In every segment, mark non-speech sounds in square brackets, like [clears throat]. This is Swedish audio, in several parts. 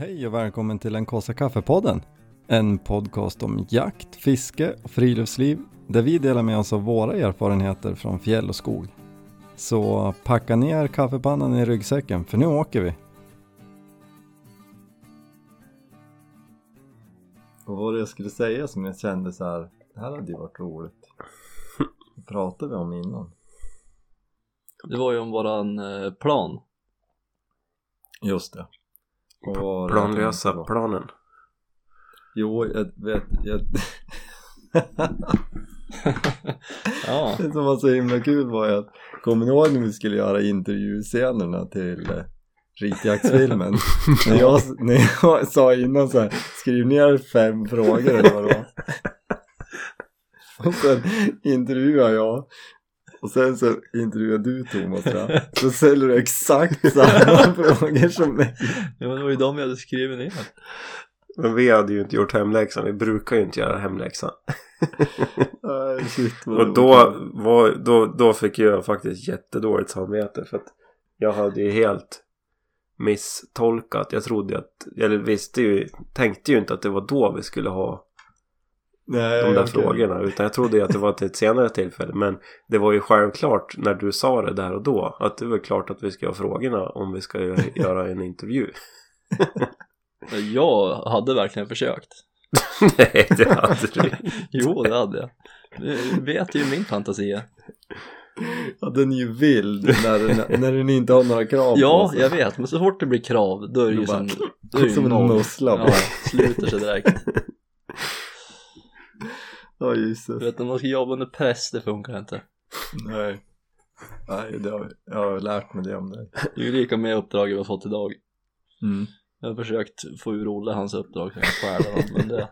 Hej och välkommen till den kaffe kaffepodden. En podcast om jakt, fiske och friluftsliv där vi delar med oss av våra erfarenheter från fjäll och skog. Så packa ner kaffepannan i ryggsäcken för nu åker vi. Vad var det jag skulle säga som jag kände så här, det här hade ju varit roligt. Det pratade vi om innan. Det var ju om våran eh, plan. Just det. Planlösa var. planen. Jo, jag vet, jag... [laughs] ja, Det som var så himla kul var ju att, kommer ni ihåg när vi skulle göra intervjuscenerna till eh, Ritjaktsfilmen? [laughs] när, jag, när jag sa innan så här, skriv ner fem frågor eller vad det var. Och sen intervjuar jag. Och sen så intervjuar du Thomas va? Så ställer du exakt samma [laughs] frågor som mig. ja, men det var ju de jag hade skrivit ner. Men vi hade ju inte gjort hemläxan. Vi brukar ju inte göra hemläxan. Shit, Och då, var, då, då fick jag faktiskt jättedåligt samvete. För att jag hade ju helt misstolkat. Jag trodde att, eller visste ju, tänkte ju inte att det var då vi skulle ha Nej, de där okej. frågorna. Utan jag trodde ju att det var till ett senare tillfälle. Men det var ju självklart när du sa det där och då. Att det var klart att vi ska ha frågorna om vi ska gö- [laughs] göra en intervju. Jag hade verkligen försökt. [laughs] Nej, det hade du [laughs] Jo, det hade jag. Du vet ju min fantasi. Ja, den är ju vild när den, när den inte har några krav på Ja, jag vet, men så fort det blir krav då är det ju bara- som, då är det som en mussla. Ja, sluter sig direkt. Ja, Du Jesus. vet, när man ska jobba under press, det funkar inte. Nej. Nej, det har, jag har lärt mig det om dig. Det är ju lika med uppdraget vi har fått idag. Mm. Jag har försökt få ur Olle hans uppdrag så jag kan stjäla dem, men det...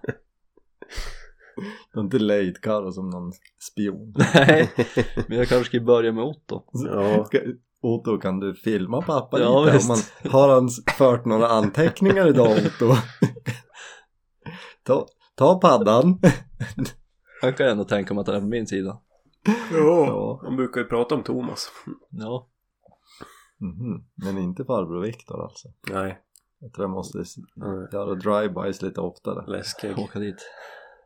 Du har inte lejt Karo som någon spion. Nej, men jag kanske ska börja med Otto. Ja. Ska, Otto, kan du filma pappa Ja, lite? visst. Om man, har han fört några anteckningar idag, Otto? [laughs] ta, ta paddan. Han kan ändå tänka mig att han är på min sida. Ja. Han brukar ju prata om Thomas. Ja, Mhm. Men inte farbror Viktor alltså. Nej, Jag tror jag måste göra drive-bys lite oftare. läskig. åka dit.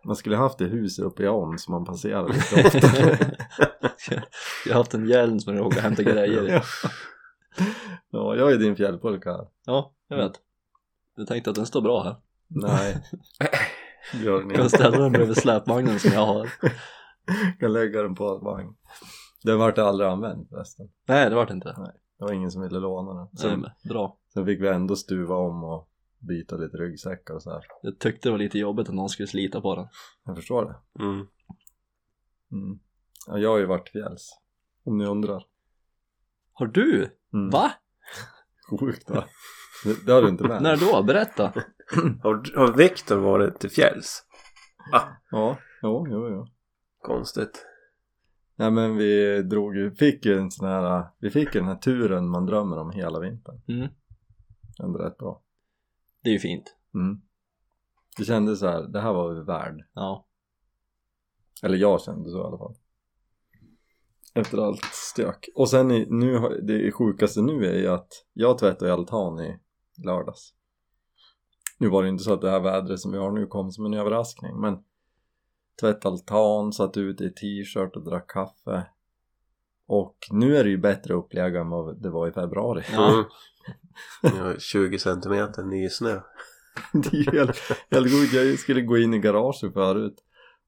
Man skulle haft det huset uppe i ån som man passerar lite [laughs] oftare. Jag har haft en hjälm som jag råkar hämta grejer i. ja. ja, jag är din fjällpulka här. Ja, jag vet. Du tänkte att den står bra här. Nej, [laughs] Jag kan ställa den bredvid släpvagnen som jag har. [laughs] jag kan lägga den på vagn. Den vart aldrig använd förresten. Nej, det vart inte. Det var ingen som ville låna den. Nej, Sen, men, bra. sen fick vi ändå stuva om och byta lite ryggsäckar och så här. Jag tyckte det var lite jobbigt att någon skulle slita på den. Jag förstår det. Mm. Mm. Ja, jag har ju varit fjälls. Om ni undrar. Har du? Mm. Va? [laughs] Sjukt va? Det, det har du inte [laughs] med? När då? Berätta. [clears throat] Har, har Viktor varit till fjälls? Ah, Ja, jo, jo, jo. konstigt. Nej men vi drog ju, fick ju en sån här, vi fick ju den här turen man drömmer om hela vintern. Mm. Ändå rätt bra. Det är ju fint. Mm. Det kändes så här, det här var vi värd. Ja. Eller jag kände så i alla fall. Efter allt stök. Och sen i, nu, det sjukaste nu är ju att jag tvättade i altan i lördags. Nu var det inte så att det här vädret som vi har nu kom som en överraskning men tvättade altan, satt ute i t-shirt och drack kaffe. Och nu är det ju bättre upplägg än vad det var i februari. Ja. [laughs] Ja, 20 centimeter ny snö. det är ju helt, helt sjukt. Jag skulle gå in i garaget förut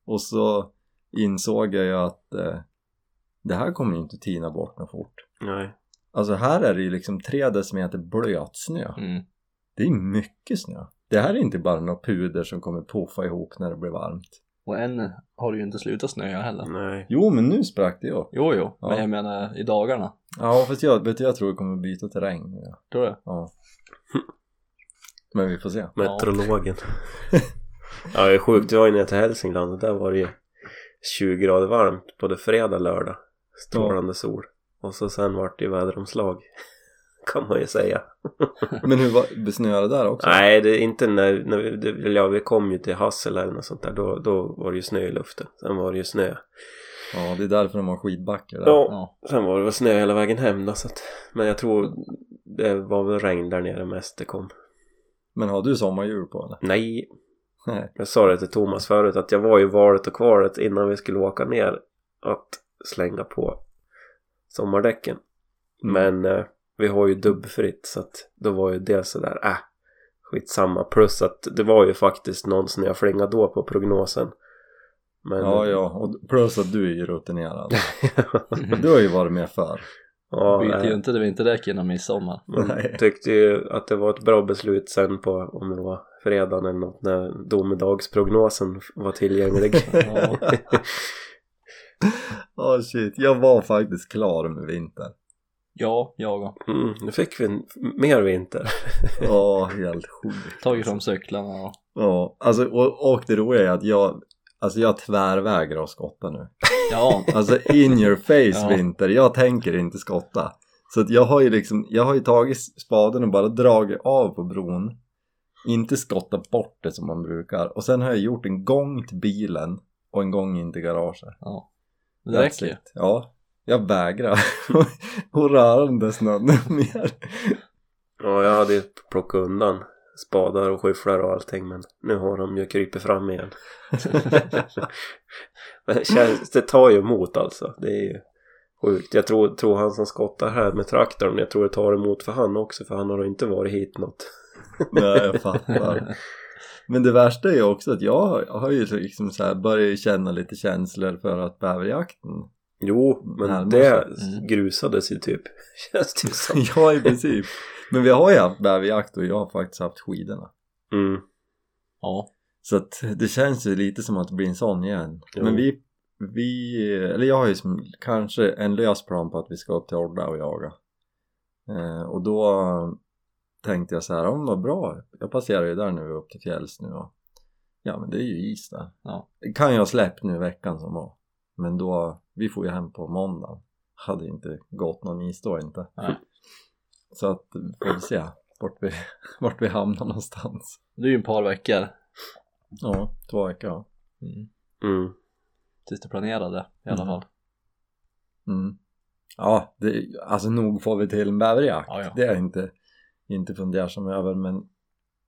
och så insåg jag ju att eh, det här kommer ju inte tina bort något fort. Nej. Alltså här är det ju liksom tre decimeter blöt snö. Mm. Det är mycket snö. Det här är inte bara något puder som kommer puffa ihop när det blir varmt. Och än har det ju inte slutat snöa heller. Nej. Jo men nu sprack det upp. Jo, jo. Ja. Men jag menar i dagarna. Ja fast jag, vet du, jag tror det kommer byta till regn. Ja. Tror du? ja. Men vi får se. [laughs] Meteorologen. [laughs] Ja, det är sjukt. Jag var ju nere till Hälsingland och där var det ju 20 grader varmt både fredag och lördag. Strålande sol. Och så sen vart det ju väderomslag. [laughs] Kan man ju säga. [laughs] Men hur var, besnöade det där också? Nej, det är inte när, när vi, det, ja, vi kom ju till Hassel eller något sånt där. Då, då var det ju snö i luften. Sen var det ju snö. Ja det är därför de har skidbackar där. Ja, Ja. sen var det väl snö hela vägen hem då, så att, Men jag tror det var väl regn där nere mest det kom. Men har du sommarhjul på eller? Nej, Nej. jag sa det till Thomas förut att jag var ju valet och kvalet innan vi skulle åka ner att slänga på sommardäcken. Mm. Men eh, vi har ju dubbfritt så att då var ju det sådär, äh, skitsamma. Plus att det var ju faktiskt någon som jag flingade då på prognosen. Men, Ja, ja. Och plus att du är ju rutinerad. [laughs] Du har ju varit med förr. ja, Byter ju inte vinterdäck innan midsommar. Man tyckte ju att det var ett bra beslut sen på om det var fredagen eller något när domedagsprognosen var tillgänglig. [laughs] Ja. [laughs] Åh shit, jag var faktiskt klar med vinter. Ja, jag. Mm, nu fick vi mer vinter. [laughs] Ja, helt sjukt. Tagit fram cyklarna och... Ja, alltså och, och det roliga är att jag, alltså jag tvärvägrar att skotta nu. Ja, Alltså in your face Ja. vinter, jag tänker inte skotta. Så att jag har ju liksom, jag har ju tagit spaden och bara dragit av på bron. Inte skottat bort det som man brukar. Och sen har jag gjort en gång till bilen och en gång in till garaget. ja. Det räcker ju. Ja, jag vägrar att röra den där snön mer. Ja, jag hade ju plockat undan spadar och skyfflar och allting men nu har de ju krypit fram igen. [laughs] men det, känns, det tar ju emot alltså. Det är ju sjukt. Jag tror, tror han som skottar här med traktorn, jag tror det tar emot för han också för han har inte varit hit något. [laughs] Nej, jag fattar. Men det värsta är ju också att jag har ju liksom så här börjat känna lite känslor för att bäverjakten Jo, men Närmar det. Mm. grusades ju typ. [laughs] Känns det som. [laughs] Ja i princip Men vi har ju haft bäverjakt och jag har faktiskt haft skidorna Mm. Ja. Så att det känns ju lite som att det blir en sån igen Jo. Men vi, vi, eller jag har ju som, kanske en lös plan på att vi ska upp till Odda och jaga eh, Och då tänkte jag så här, om vad bra Jag passerar ju där nu upp till fjälls nu och Ja men det är ju is där Ja. Det kan jag ha släppt nu i veckan som var Men då, vi får ju hem på måndagen Hade inte gått någon is då inte Nej. Så att, får vi se vart vi, [laughs] vart vi hamnar någonstans Det är ju ett par veckor. Ja, två veckor ja. Mm. Mm. Tills det planerade i alla Mm. fall. Mm. Ja, det, alltså nog får vi till en bäverjakt. Ja, ja. Det är jag inte, inte fundersam över men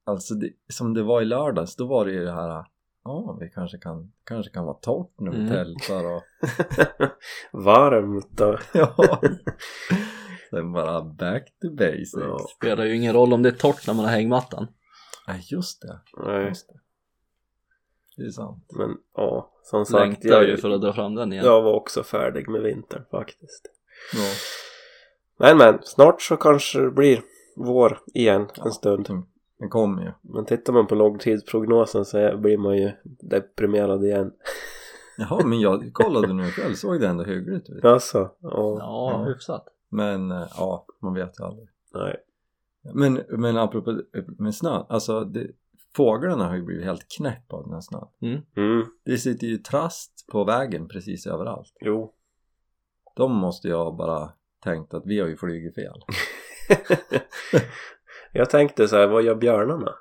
alltså det, som det var i lördags då var det ju det här ja vi kanske kan, kanske kan vara torrt när vi Mm. tältar och [laughs] Varmt då. ja [laughs] sen bara back to basics Ja. Spelar ju ingen roll om det är torrt när man har hängmattan. Nej just det, Nej, just det det är sant men ja, som sagt. Längtar Jag, ju för att dra fram den igen. jag var också färdig med vintern faktiskt. ja. Men men, snart så kanske det blir vår igen en stund. Den kommer ju Men tittar man på långtidsprognosen så blir man ju deprimerad igen. [laughs] jaha men jag kollade nu ikväll såg det ändå hyggligt ut Alltså, ja, Ja, Ja. hyfsat. men eh, ja man vet ju aldrig nej. Men, men apropå med snö, alltså det, fåglarna har ju blivit helt knäpp av den här snön. Mm, Det sitter ju trast på vägen precis överallt. jo. De måste jag bara tänkt att vi har ju flugit fel. [laughs] jag tänkte så här, vad gör björnarna?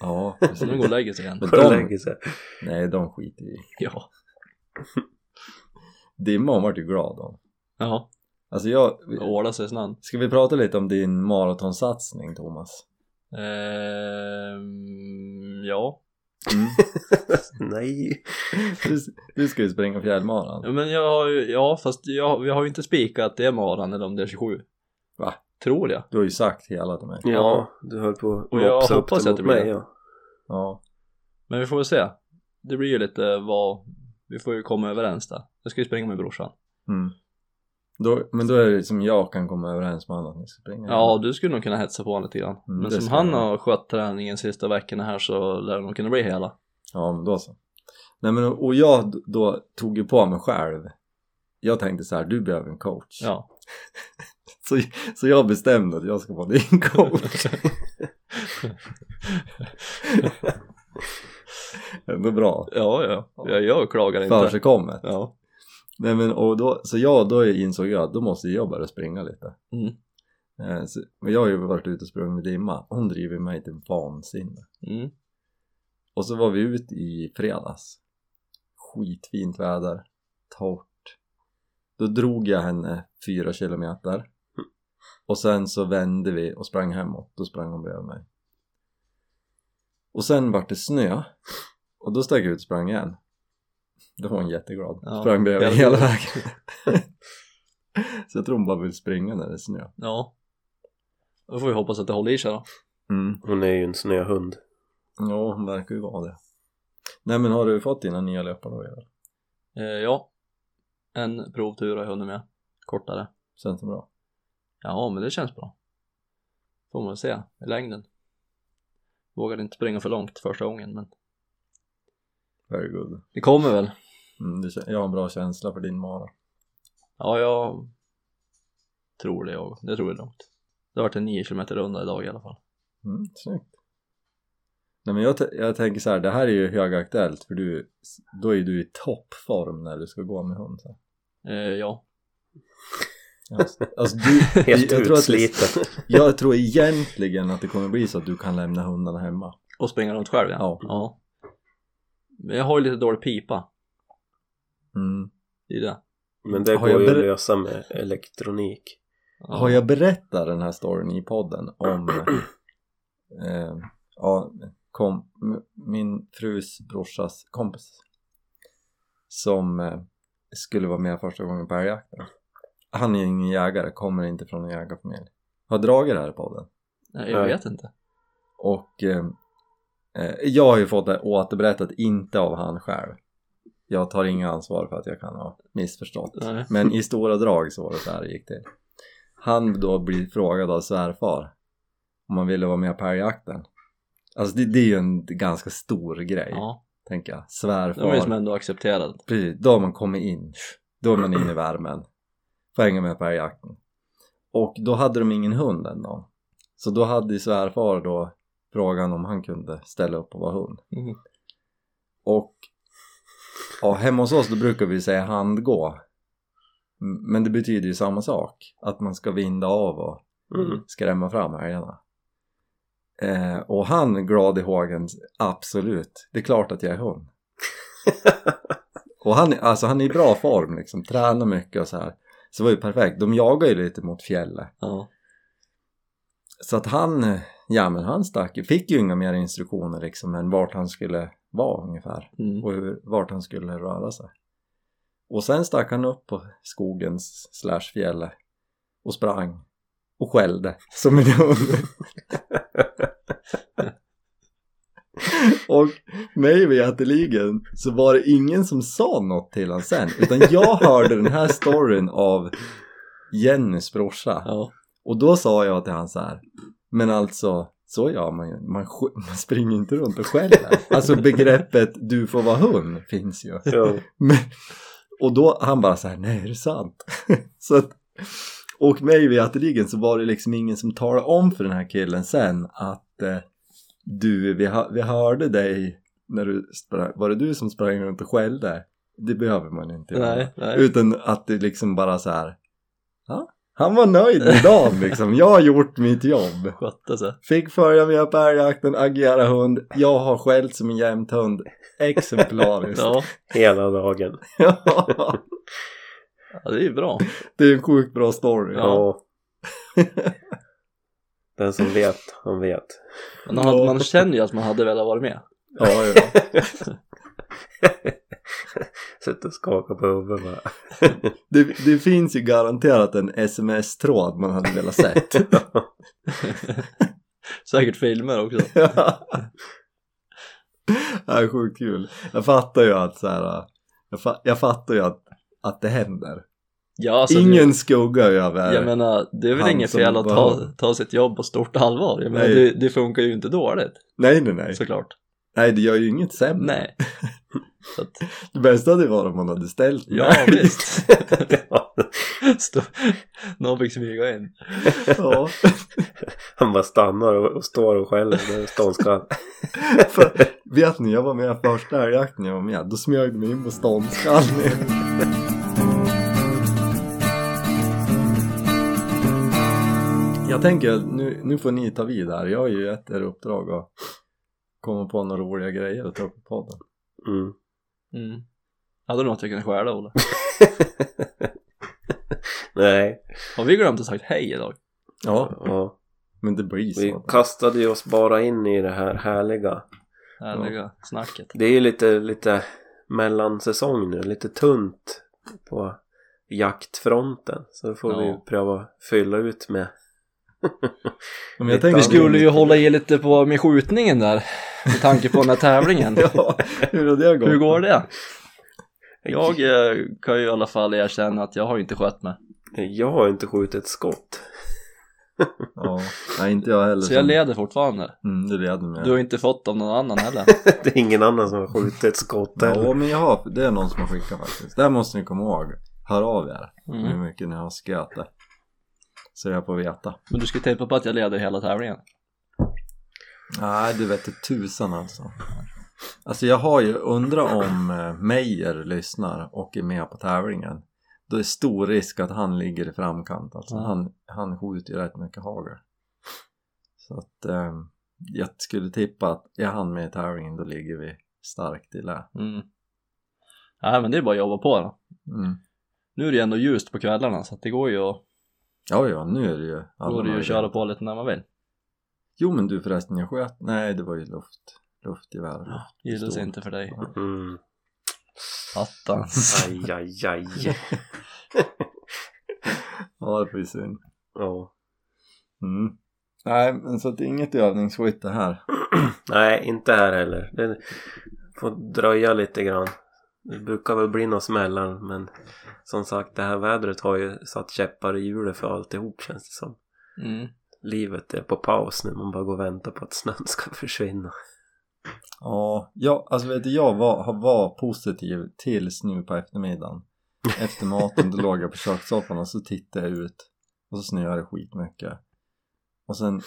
Ja, [laughs] Så nu går och lägger sig igen. Men de, lägger sig. nej, de skiter i. [laughs] Ja. [laughs] Dimman vart ju glad om. Ja, Alltså jag, åla sig snön. ska vi prata lite om din maratonsatsning Thomas? Ehm, ja. Mm. nej. Du, du ska ju springa fjällmaran. Ja, Men jag har ju, ja fast jag, vi har ju inte spikat att det är maran eller om det är 27. Va? Tror jag. Du har ju sagt hela till mig. Ja, du höll på att Och jag mopsa upp hoppas det att mot det blir mig det. ja. Ja. Men vi får väl se. Det blir ju lite vad, vi får ju komma överens där. Jag ska ju springa med brorsan. Mm. Då, men då är det som jag kan komma överens med honom att ni ska springa. Ja, du skulle nog kunna hetsa på honom lite grann. Mm, Men som han jag. har skött träningen sista veckorna här så lär det nog kunna bli hela. Ja men då så. Nej men och jag då tog ju på mig själv. Jag tänkte så här, du behöver en coach. Ja. [laughs] Så, så jag bestämde att jag ska vara din coach. [laughs] Ändå bra. Ja, ja. Jag, jag klagar inte. Försigkommet. Ja. Nej men och då, så jag då insåg jag att då måste jag börja springa lite. Mm. Eh, så, men jag har ju varit ute och sprungit med Dimma. Hon driver mig till vansinne. Mm. Och så var vi ute i fredags. Skitfint väder. Torrt. Då drog jag henne fyra kilometer. Och sen så vände vi och sprang hemåt. Då sprang hon bredvid mig. Och sen vart det snö och då stack jag ut och sprang igen. Då var hon jätteglad. Ja, sprang bredvid hela vägen. [laughs] Så jag tror hon bara vill springa när det är snö. Ja. Då får vi hoppas att det håller i sig då. Mm. Hon är ju en snöhund. Ja, hon verkar ju vara det. Nej men har du fått dina nya löpar då? Eller? Eh, ja. En provtur har jag hunnit med. Kortare. Känns det bra? Ja, men det känns bra. Får man se i längden. Vågade inte springa för långt första gången, men Very good. det kommer väl. Mm, det, jag har en bra känsla för din mara. Ja, jag tror det jag. Det tror jag långt. Det har varit en 9 km runda idag i alla fall. Mm, snyggt. Nej men jag, jag tänker så här, det här är ju högaktuellt för du, då är du i toppform när du ska gå med hund. Så. Eh, ja. Alltså, alltså du, [laughs] Helt jag, tror att jag tror egentligen att det kommer bli så att du kan lämna hundarna hemma. Och springa runt själv ja. Ja. ja. Men jag har ju lite dålig pipa. Mm. Det är det. Men det Har går ju att lösa med elektronik. Ja. Har jag berättat den här storyn i podden om [clears throat] eh, ja, kom, min frus brorsas kompis som eh, skulle vara med första gången på älgjakten. Han är ingen jägare, kommer inte från en jägarfamilj. Har dragit det här i podden. Nej, jag vet inte. Och eh, eh, jag har ju fått det återberättat, inte av han själv. Jag tar inga ansvar för att jag kan ha missförstått. Nej. Men i stora drag så var det så här det gick till. Han då blir frågad av svärfar om han ville vara med på älgjakten. Alltså det, det är ju en ganska stor grej, Ja. tänker jag. De är Svärfar, som ändå accepterad. precis, då har man kommit in. Då är man inne i värmen. Får hänga med på älgjakten. Och då hade de ingen hund den dagen. Så då hade svärfar då frågan om han kunde ställa upp och vara hund. Mm. Och ja, hemma hos oss då brukar vi säga handgå. Men det betyder ju samma sak. Att man ska vinda av och Mm. skrämma fram älgarna. Eh, och han glad i hågen, absolut. Det är klart att jag är hund. [laughs] och han, alltså han är i bra form liksom, tränar mycket och så här. Så det var ju perfekt. De jagar ju lite mot fjället. Ja. Så att han, ja men han stack fick ju inga mer instruktioner liksom än vart han skulle vara ungefär Mm. och hur, vart han skulle röra sig. Och sen stack han upp på skogens slash fjället och sprang och skällde som en hund. [laughs] [laughs] och mig veterligen så var det ingen som sa något till honom sen utan jag hörde den här storyn av Jennys brorsa Ja. och då sa jag till han så här men alltså så gör man man, man springer inte runt och skäller alltså begreppet du får vara hund finns ju Ja. men, och då han bara så här, nej är det sant? [laughs] så att, och mig veterligen så var det liksom ingen som talade om för den här killen sen att eh, du, vi, hö- vi hörde dig när du sprang, var det du som sprang runt och skällde? Det behöver man inte göra. Nej, nej. Utan att det liksom bara så här, ja, han var nöjd med dagen [laughs] liksom, jag har gjort mitt jobb. Skötte sig. Fick följa med på älgjakten, agera hund, jag har skällt som en jämthund, exemplariskt. Ja. Hela dagen. [laughs] Ja. ja, det är ju bra. Det är en sjukt bra story. Ja. Den som vet, han vet. Men man, man känner ju att man hade velat vara med. ja, ja. [laughs] Sitter och skakar på huvudet bara. [laughs] Det, det finns ju garanterat en sms-tråd man hade velat sett. [laughs] Säkert filmer också. det är sjukt kul. Jag fattar ju att så här, jag, fa- jag fattar ju att, att det händer. Ja, alltså, Ingen skugga över. Det, jag menar, det är väl inget fel att ta, ta sitt jobb på stort allvar. Jag menar, det, det funkar ju inte dåligt. nej, nej, nej. Såklart. Nej, det gör ju inget sämre. Nej. [laughs] Så att, Det bästa hade varit om man hade ställt ja, visst. Ja. [laughs] Stå, någon fick smyga in. ja. [laughs] Han bara stannar och, och står och skäller med ståndskall. För, vet ni, jag var med första älgjakten jag var med. Då smög de in på ståndskallen. Jag tänker, nu, nu får ni ta vid här. Jag har ju gett er uppdrag att komma på några roliga grejer att ta upp i podden. Mm. Mm. Hade du något jag kunde stjäla, Olle? [laughs] Nej. Har vi glömt att sagt hej idag? Ja, Ja. men det blir Vi så. kastade ju oss bara in i det här härliga härliga snacket. Det är ju lite, lite mellansäsong nu, lite tunt på jaktfronten. Så då får Ja. vi pröva fylla ut med [laughs] Men jag Vi tänkte Vi skulle ju hålla i lite på med skjutningen där med tanke på den här tävlingen. [laughs] Ja, hur har det gått? Hur går det? Jag eh, kan ju i alla fall erkänna att jag har inte skött mig. Jag har inte skjutit ett skott. [laughs] Ja, nej inte jag heller. Så jag leder fortfarande. Mm, du leder med. Du har inte fått av någon annan heller. Det är ingen annan som har skjutit ett skott heller. Ja, men jag har, det är någon som har skickat faktiskt. Där måste ni komma ihåg. Hör av er hur Mm. mycket ni har skräte. Så jag får veta. Men du ska tejpa på att jag leder hela tävlingen. Nej, du vet det tusan alltså. Alltså jag har ju undrat om eh, Meyer lyssnar och är med på tävlingen. Då är stor risk att han ligger i framkant alltså. Ja. Han, han skjuter ju rätt mycket hagel. Så att eh, jag skulle tippa att är han med i tävlingen då ligger vi starkt i lä. Mm. Nej men det är bara att jobba på då. Mm. Nu är det ändå ljust på kvällarna så att det går ju att, Ja, ja, nu är det ju alla går det ju att köra på lite när man vill. Jo men du förresten, jag sköt, nej det var ju luft, luftgevär. Luft. Gillas inte för dig. Mm. Attans. Aj, aj, aj. [laughs] Ja det var ju synd. Ja. Mm. Nej men så att det är inget övningsskytte här. [clears throat] Nej, inte här heller. Det får dröja lite grann. Det brukar väl bli något smällar men som sagt det här vädret har ju satt käppar i hjulet för alltihop känns det som. Mm. Livet är på paus nu, man bara går och väntar på att snön ska [laughs] försvinna. Ja, ja alltså vet du jag var, har- var positiv tills nu på eftermiddagen. Efter maten då låg jag på kökssoffan och så tittade jag ut och så snöade det skitmycket. Och sen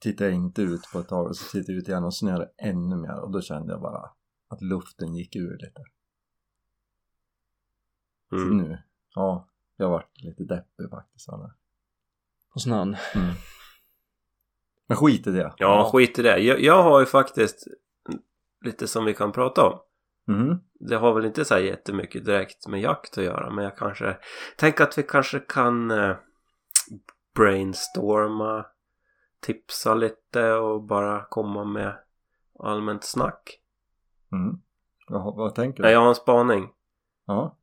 tittade jag inte ut på ett tag och så tittade jag ut igen och snöade det ännu mer och då kände jag bara att luften gick ur lite. Mm. nu, ja, jag varit lite deppig faktiskt. Anna. Och snön. Mm. Men skit i det. Ja, skit i det. Jag, jag har ju faktiskt lite som vi kan prata om. Mhm. Det har väl inte så här jättemycket direkt med jakt att göra men jag kanske tänker att vi kanske kan eh, brainstorma tipsa lite och bara komma med allmänt snack. Mm. Vad, vad tänker du? Nej, jag har en spaning. Ja.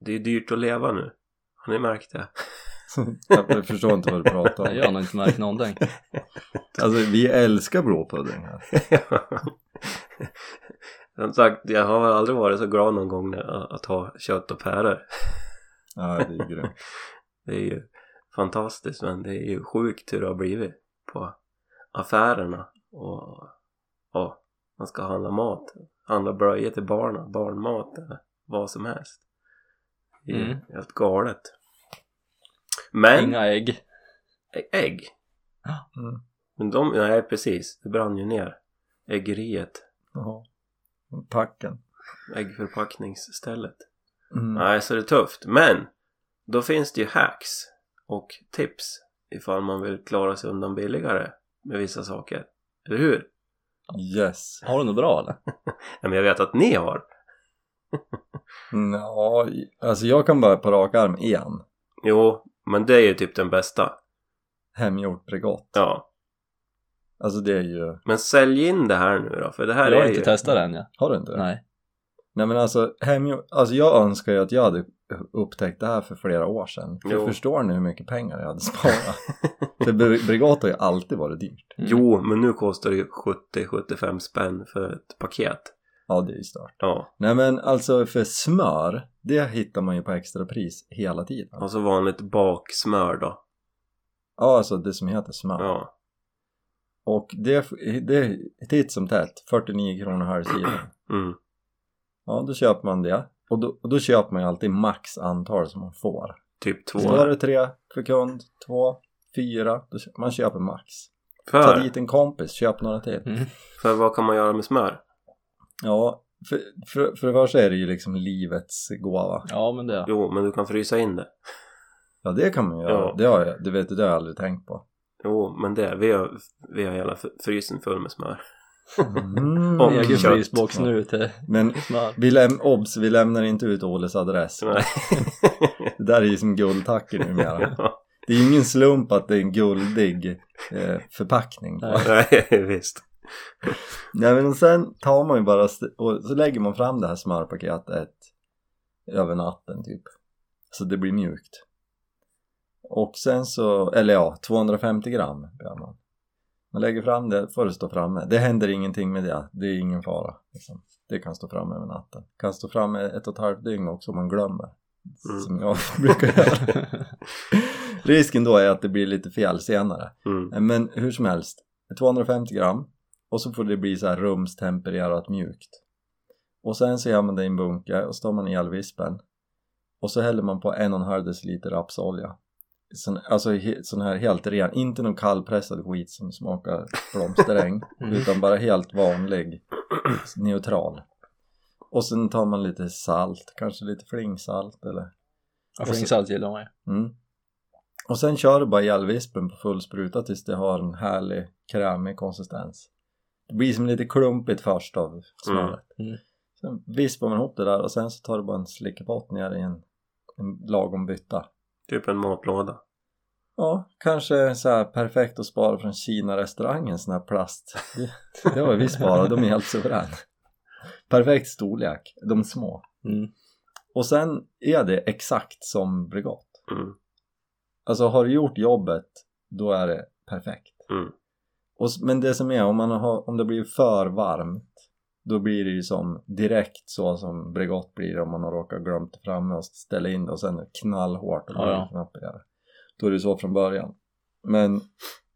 Det är dyrt att leva nu. Har ni märkt det? [laughs] jag förstår inte vad du pratar om. jag har nog inte märkt någonting. [laughs] Alltså vi älskar blåpudding här. [laughs] Som sagt, jag har väl aldrig varit så glad någon gång när, att ha kött och päror. Ja, det är grymt. Det är ju fantastiskt men det är ju sjukt hur det har blivit på affärerna och ja, man ska handla mat, handla blöjor till barnen, barnmat eller vad som helst. Mm. helt galet. Men Inga ägg. ägg, Mm. men de, nej precis, det brann ju ner. Äggeriet, Jaha. Packen. äggförpackningsstället. Mm. Nej, så det är tufft. Men då finns det ju hacks och tips ifall man vill klara sig undan billigare med vissa saker. Eller hur? Yes. Har du något bra eller? [laughs] Ja, men jag vet att ni har. Mm, Ja, alltså jag kan bara på rak arm en. Jo, men det är ju typ den bästa. Hemgjort Bregott. Ja. Alltså det är ju... Men sälj in det här nu då, för det här jag har är inte ju... testat det än ja. Har du inte? Nej. Nej men alltså, hemgjort... Alltså jag önskar ju att jag hade upptäckt det här för flera år sedan. För förstår ni hur mycket pengar jag hade sparat? [laughs] för Bre- Bregott har ju alltid varit dyrt. Mm. Jo, men nu kostar det ju 70-75 spänn för ett paket. Ja, det är ju stört. Ja, Nej men alltså för smör, det hittar man ju på extrapris hela tiden. och så vanligt baksmör då. Ja, alltså det som heter smör. Ja. Och det, det är titt som tätt, 49 kronor halv [clears throat] kilo. Mm. Ja, då köper man det. Och då, och då köper man ju alltid max antal som man får. Typ två. Står det tre för kund, två, fyra, då köper, man köper max. Ta För, dit en kompis, köp några till. Mm. för vad kan man göra med smör? Ja, för, för, för det första är det ju liksom livets gåva. Ja men det. Jo, men du kan frysa in det. Ja, det kan man göra. Ja. Det har jag, det vet du, det har jag aldrig tänkt på. Jo, men det, vi har, vi har hela frysen full med smör. Mm. [laughs] Och Egen kött. frysbox nu till Men smör. vi, läm- obs, vi lämnar inte ut Oles adress. Nej. [laughs] Det där är ju som guldtacker numera. [laughs] Ja, Det är ju ingen slump att det är en guldig eh, förpackning. Nej. Nej, visst. [laughs] Nej men sen tar man ju bara och så lägger man fram det här smörpaketet över natten typ. Så det blir mjukt. Och sen så, eller ja, 250 gram gör man. Man lägger fram det, får det stå framme. Det händer ingenting med det, det är ingen fara. Liksom. Det kan stå framme över natten. Kan stå framme ett och ett halvt dygn också om man glömmer. Mm. Som jag [laughs] brukar göra. [laughs] Risken då är att det blir lite fel senare. Mm. Men hur som helst, 250 gram och så får det bli så här rumstempererat mjukt. Och sen så gör man det i en bunke och så tar man i elvispen och så häller man på en och en halv deciliter rapsolja. Sån, alltså he, sån här helt ren, inte någon kallpressad skit som smakar blomsteräng [laughs] Mm. utan bara helt vanlig, neutral. Och sen tar man lite salt, kanske lite flingsalt eller Ja, flingsalt gillar man ju. Mm. Och sen kör du bara i elvispen på full spruta tills det har en härlig krämig konsistens. Det blir som lite klumpigt först av smöret. Mm. Mm. Sen vispar man ihop det där och sen så tar du bara en slickepott ner i en, en lagom bytta. Typ en matlåda. Ja, kanske så här perfekt att spara från Kina-restaurangen sån här plast. [laughs] Det, har vi sparat, de är helt suveräna. Perfekt storlek, de små. Mm. Och sen är det exakt som Bregott. Mm. Alltså har du gjort jobbet, då är det perfekt. Mm. Och, men det som är, om, man har, om det blir för varmt då blir det ju som direkt så som Bregott blir om man har råkat glömt framme och ställa in det och sen knallhårt och Ja, ja. det. Då är det så från början. Men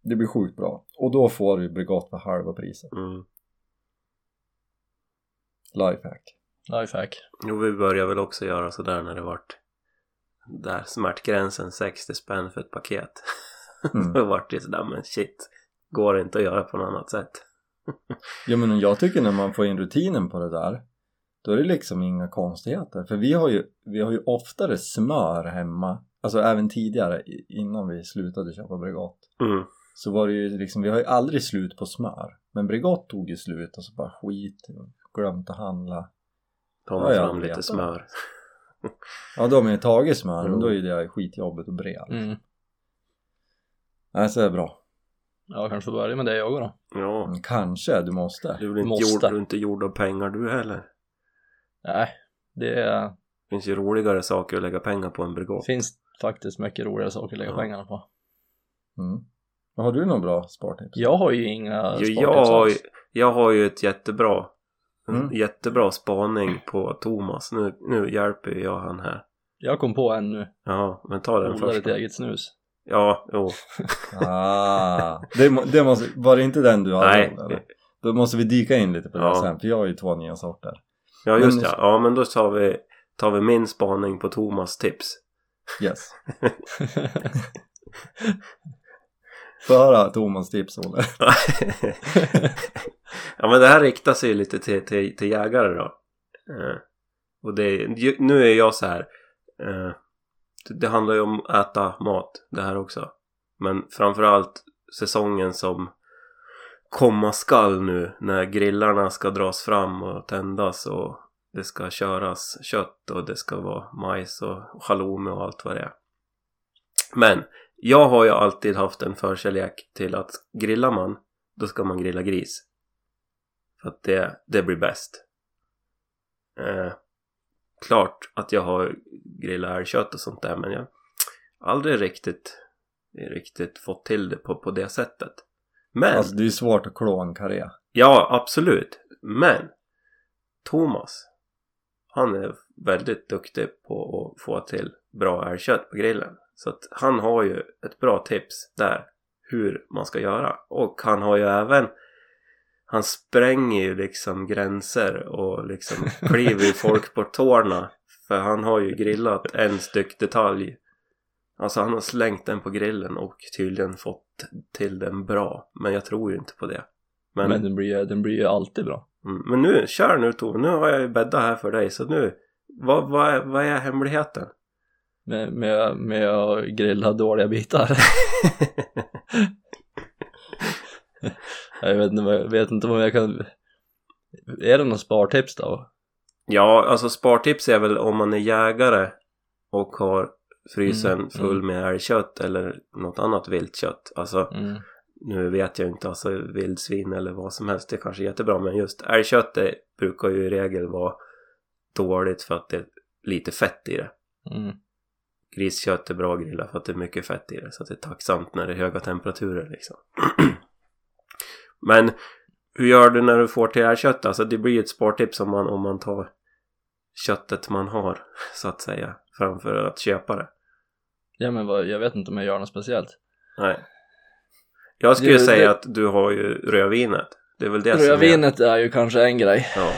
det blir sjukt bra. Och då får du Bregott för halva priset. Mm. Lifehack. Lifehack. Jo, vi började väl också göra sådär när det vart där smärtgränsen 60 spänn för ett paket. [laughs] Mm. Då vart det sådär, men shit, går det inte att göra på något annat sätt? [laughs] Ja men jag tycker när man får in rutinen på det där då är det liksom inga konstigheter för vi har ju, vi har ju oftare smör hemma alltså även tidigare innan vi slutade köpa Bregott Mm. så var det ju liksom, vi har ju aldrig slut på smör men Bregott tog ju slut och så bara skit glömt att handla man ja, fram vet lite jag. smör. [laughs] ja då har man ju tagit smör men Mm. då är ju det skitjobbigt och bred Mm. nej så är det bra Ja, kanske får börja med det jag då. Ja, Men kanske, du måste du är väl inte Måste. gjord, du är inte gjord av pengar du heller. Nej, det är, finns ju roligare saker att lägga pengar på än Bregott. finns faktiskt mycket roligare saker att lägga Ja. pengarna på. mm. Men har du några bra spartips? Jag har ju inga Jo, spartips jag, har ju, alls. jag har ju ett jättebra en Mm. jättebra spaning på Thomas. Nu, nu hjälper ju jag han här. Jag kom på en nu. Ja, men ta den Odlar först. ett då. eget snus. Ja, jo. Ah, det, det måste, var det inte den du hade? Nej. eller? Då måste vi dyka in lite på det Ja. sen, för jag har ju två nya sorter. Ja, just Men- ja. Ja, men då tar vi, tar vi min spaning på Thomas tips. Yes. Få höra Thomas tips, Olle. [laughs] ja, men det här riktar sig ju lite till, till, till jägare då. Eh, och det, nu är jag så här. Det, det handlar ju om att äta mat det här också. Men framförallt säsongen som komma skall nu när grillarna ska dras fram och tändas och det ska köras kött och det ska vara majs och halloumi och allt vad det är. Men jag har ju alltid haft en förkärlek till att grillar man då ska man grilla gris. För att det, det blir bäst. Eh, klart att jag har grillat älgkött och sånt där men jag har aldrig riktigt, riktigt fått till det på, på det sättet. Men, Alltså det är svårt att klå en karré. ja absolut. Men Thomas, han är väldigt duktig på att få till bra älgkött på grillen. Så att han har ju ett bra tips där hur man ska göra. Och han har ju även han spränger ju liksom gränser och liksom kliver ju folk på tårna. För han har ju grillat en styck detalj. Alltså han har slängt den på grillen och tydligen fått till den bra. Men jag tror ju inte på det. Men, Men, den, blir, ju- den blir ju alltid bra. mm, men nu, kör nu Tove. Nu har jag ju bäddat här för dig. Så nu, vad, vad, är, vad är hemligheten? Med, med, med att grilla dåliga bitar. [laughs] [laughs] jag vet inte, jag vet inte om jag kan... Är det någon spartips då? Ja, alltså spartips är väl om man är jägare och har frysen Mm, full med älgkött eller något annat viltkött. Alltså Mm. nu vet jag inte, alltså vildsvin eller vad som helst, det kanske är jättebra men just älgkött det brukar ju i regel vara dåligt för att det är lite fett i det. Mm. Griskött är bra att grilla för att det är mycket fett i det så att det är tacksamt när det är höga temperaturer liksom. [clears throat] men hur gör du när du får till älgkött? Alltså det blir ju ett spartips om man, om man tar köttet man har [laughs] så att säga framför att köpa det. Ja men vad, jag vet inte om jag gör något speciellt. Nej. Jag skulle Det- säga det- att du har ju rödvinet. Det är väl det. Rödvinet är ju kanske en grej. Ja.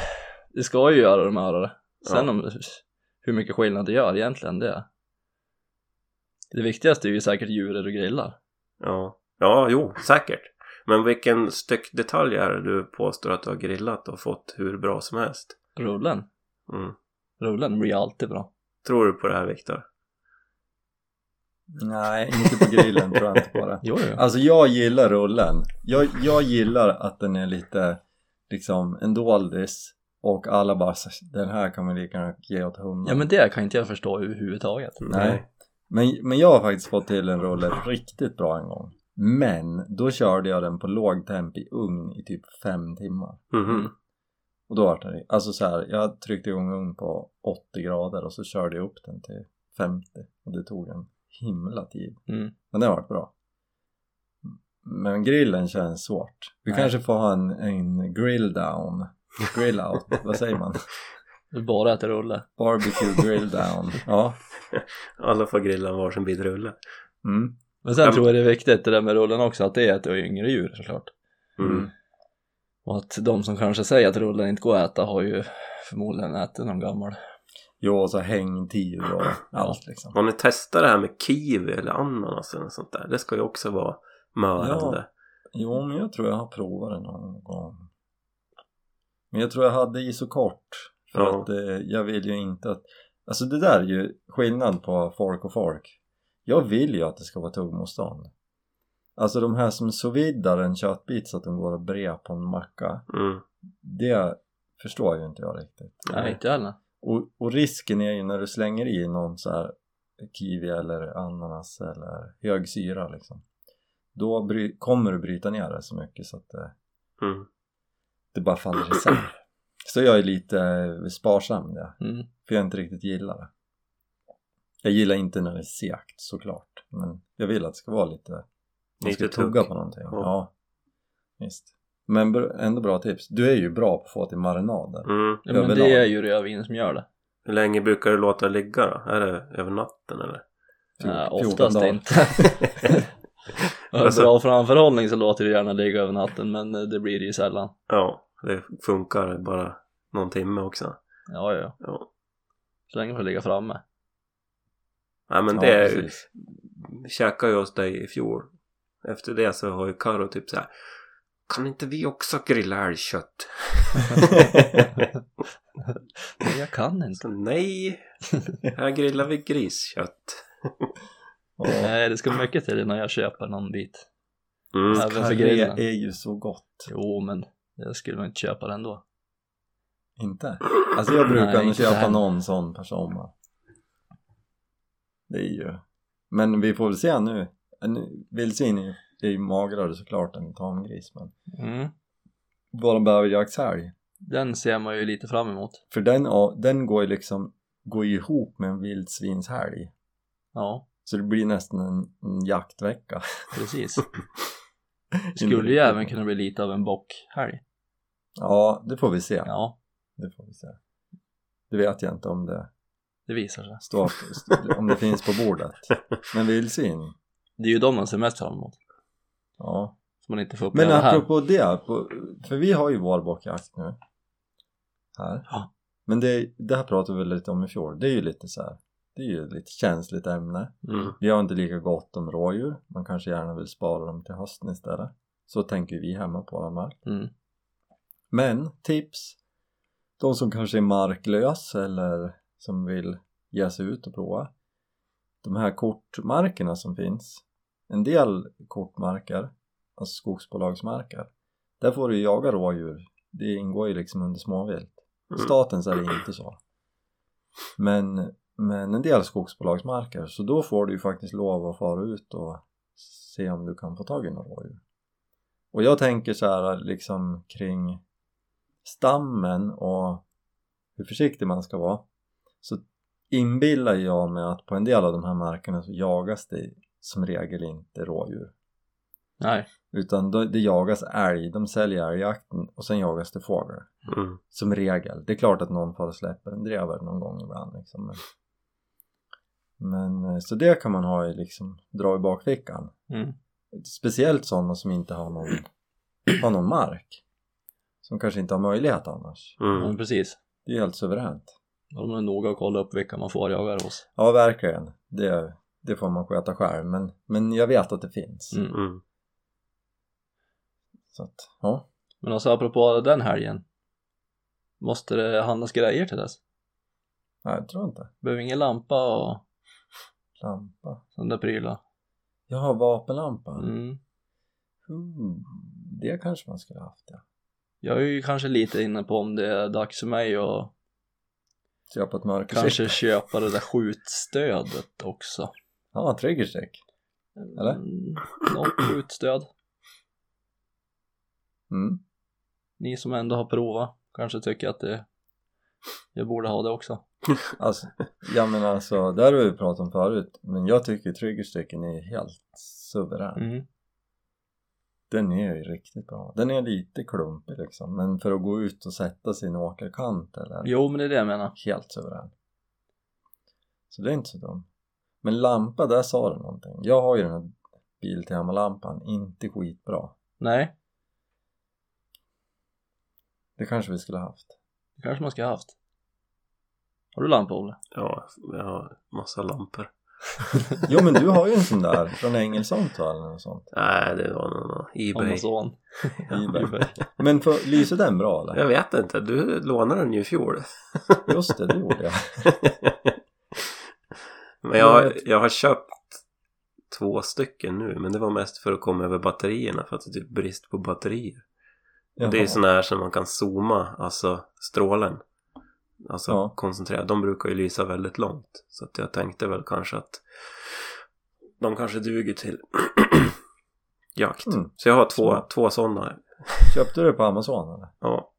Det ska ju göra de här. Sen Ja. om hur mycket skillnad det gör egentligen det. Det viktigaste är ju säkert djuret du grillar. Ja. Ja, jo, säkert. Men vilken styckdetalj är det du påstår att du har grillat och fått hur bra som helst? Rullen. Mm. Rullen blir alltid bra. Tror du på det här Viktor? Nej, [laughs] inte på grillen tror jag inte på det. [laughs] Jo, jo. Alltså jag gillar rullen. Jag, jag gillar att den är lite liksom en doldis och alla bara "Så- den här kan man lika gärna ge åt hunden. Ja men det kan inte jag förstå överhuvudtaget. Nej. Men, men jag har faktiskt fått till en rulle riktigt bra en gång. Men då körde jag den på låg temp i ugn i typ fem timmar. Mhm. Och då var det alltså så här, jag tryckte igång ugn på 80 grader och så körde jag upp den till 50 och det tog en himla tid. Mm. Men det har varit bra. Men grillen känns svårt. Vi Nej. kanske får ha en, en grill down, grill out, [laughs] vad säger man? Bara äter rulle. Barbecue grill down. Ja. [laughs] Alla får grilla varsin bit rulle. Mm. Men sen Ja, tror jag det är viktigt det där med rullen också att det är ett yngre djur såklart. Mm. Och att de som kanske säger att rullen inte går att äta har ju förmodligen ätit någon gammal. Jo, och så hängtid och allt liksom. Har ni testat det här med kiwi eller ananas eller sånt där? Det ska ju också vara mörande. Jo, men jag tror jag har provat det någon gång. Men jag tror jag hade isokort. För Ja. att eh, jag vill ju inte att... Alltså det där är ju skillnad på folk och folk. Jag vill ju att det ska vara tuggmotstånd. Alltså de här som sovidar en köttbit så att de går och brer på en macka. Mm. Det förstår ju inte jag riktigt. Nej, inte heller. Och, och risken är ju när du slänger i någon så här kiwi eller ananas eller hög syra liksom. Då bry, kommer du bryta ner det så mycket så att det, Mm. det bara faller isär. Så jag är lite sparsam med det, Mm. för jag inte riktigt gillar det. Jag gillar inte när det är segt såklart, men jag vill att det ska vara lite, man ska Lite tugga tugg. på någonting. Ja. Ja, visst. Men ändå bra tips. Du är ju bra på att få till marinader. Mm. Ja, men det är ju rödvin som gör det. Hur länge brukar du låta ligga då? Är det över natten eller? Nej, 14 oftast dagar. inte. [laughs] Har du Alltså- bra framförhållning så låter det gärna ligga över natten men eh, det blir det ju sällan. Ja, det funkar bara någon timme också. Ja, ja. Ja. Så länge får ligga framme. Nej men Ja, det är käkade ju hos dig i fjol. Efter det så har ju Karo typ så här. Kan inte vi också grilla älgkött? [laughs] Nej, jag kan inte. så, nej, här grillar vi griskött. Ja. [laughs] Nej, det ska mycket till innan jag köper någon bit. Mm. Även för grillen. är ju så gott. Jo, men jag skulle nog inte köpa den då. Inte? Alltså jag brukar Nej, inte köpa någon sån per sommar. Det är ju... Men vi får väl se nu. En vildsvin är ju magrare såklart än tamgris men Mm. våran bäverjaktshelg. Den ser man ju lite fram emot. För den, ja, den går ju liksom går ju ihop med en vildsvinshelg. Ja, Så det blir nästan en, en jaktvecka. precis. Det [laughs] skulle ju även kunna bli lite av en bockhelg. Ja, det får vi se. Ja, Det får vi se. Det vet jag inte om det det visar sig. står, om det finns på bordet. Men vildsvin, Det är ju de man ser mest fram emot. ja. Så man inte får Men uppleva det här. apropå det, för vi har ju vår bockjakt nu. Här. Ja. Men det, det här pratade vi lite om i fjol. Det är ju lite så här. Det är ju lite känsligt ämne. Mm. Vi har inte lika gott om rådjur. Man kanske gärna vill spara dem till hösten istället. Så tänker vi hemma på vår mark. Mm. Men tips! De som kanske är marklös eller som vill ge sig ut och prova. De här kortmarkerna som finns. En del kortmarker, alltså skogsbolagsmarker. Där får du jaga rådjur. Det ingår ju liksom under småvilt. Mm. Statens är det inte så. Men, men en del skogsbolagsmarker, så då får du ju faktiskt lov att fara ut och se om du kan få tag i några rådjur. Och jag tänker så här liksom kring stammen och hur försiktig man ska vara så inbillar jag mig att på en del av de här markerna så jagas det som regel inte rådjur Nej. utan då- det jagas älg, de säljer älgjakten och sen jagas det fågel Mm. som regel. Det är klart att någon får släpper en drever någon gång ibland liksom. Men, men eh, så det kan man ha i liksom, dra i bakfickan. Mm. Speciellt sådana som inte har någon, har någon mark. Som kanske inte har möjlighet annars. Mm. precis. Det är helt suveränt. De är noga och kolla upp vilka man får jaga hos. Ja, verkligen. Det, det får man sköta själv. Men, men jag vet att det finns. Mm. Mm. Så att, ja. Men alltså apropå den helgen. Måste det handlas grejer till dess? Nej, jag tror inte. Behöver ingen lampa och Lampa. sån där prylar. Jag har vapenlampa. Mm. Hmm, det kanske man skulle haft ja. Jag är ju kanske lite inne på om det är dags för mig att Köpa ett mörkersikte. kanske köpa det där skjutstödet också. Ja, triggerstick. Eller? Mm, något skjutstöd. Mm. Ni som ändå har provat kanske tycker att det jag borde ha det också. [laughs] Alltså, ja men alltså, där har vi pratat om förut. Men jag tycker triggersticken är helt suverän. Mm. Den är ju riktigt bra. Den är lite klumpig liksom. Men för att gå ut och sätta sin åkerkant eller Jo men det är det jag menar. helt suverän. Så det är inte så dumt. Men lampa, där sa du någonting. Jag har ju den här Biltema-lampan, inte skitbra. Nej, Det kanske vi skulle haft. det kanske man ska ha haft. Har du lampa Olle? Ja, jag har massa lampor. [laughs] Jo men du har ju en sån där från Engelsson eller något sånt. Nej, det var någon Ebay. Amazon. [laughs] Ebay. Men för, lyser den bra eller? Jag vet inte, du lånade den ju i fjol. [laughs] Just det, det gjorde jag. Men jag, har- jag har köpt två stycken nu, men det var mest för att komma över batterierna för att det är typ brist på batterier. Och Det är Jaha. såna här som man kan zooma, alltså strålen. Alltså Ja. koncentrera. De brukar ju lysa väldigt långt. Så att jag tänkte väl kanske att de kanske duger till [clears throat] jakt. Mm. Så jag har två, två sådana. Köpte du det på Amazon eller? Ja.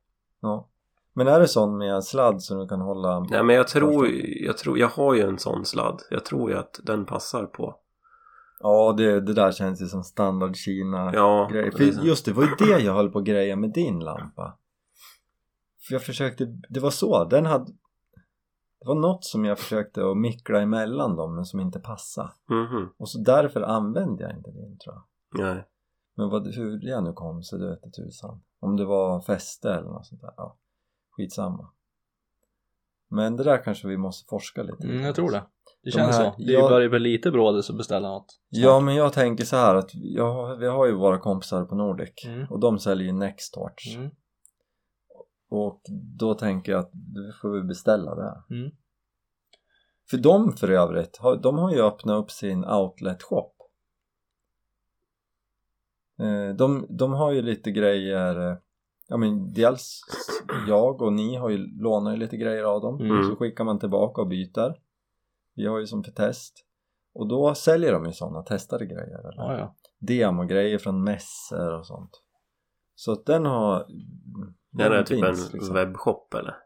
Ja. Men är det sån med sladd som du kan hålla? Nej men jag tror, jag tror, jag har ju en sån sladd. Jag tror ju att den passar på. Ja, det, det där känns ju som standard Kina Ja, grej. För just det, var ju det jag höll på att greja med din lampa. För jag försökte, det var så, den hade det var något som jag försökte att mickla emellan dem men som inte passade. Mhm. Och så därför använde jag inte din tror jag. Nej. Men vad, hur det nu kom så det vete tusan. Om det var fäste eller något sånt där. Ja, skitsamma. Men det där kanske vi måste forska lite. Mm, jag tror det. Det De känns här- så. Det jag- börjar bli lite brådis att beställa något. Ja men jag tänker så här att jag, vi har ju våra kompisar på Nordic Mm. och de säljer ju Nextorch Mm. Och då tänker jag att då får vi beställa det. Mm. För de för övrigt, de har ju öppnat upp sin outlet shop. Eh, De, de har ju lite grejer, eh, ja men dels jag och ni har ju lånat ju lite grejer av dem Mm. så skickar man tillbaka och byter. Vi har ju som för test. Och då säljer de ju sådana testade grejer. Eller? Ja, ja. demogrejer från mässor och sånt. Så att den har... Den är den typ finns, en liksom. webbshop eller?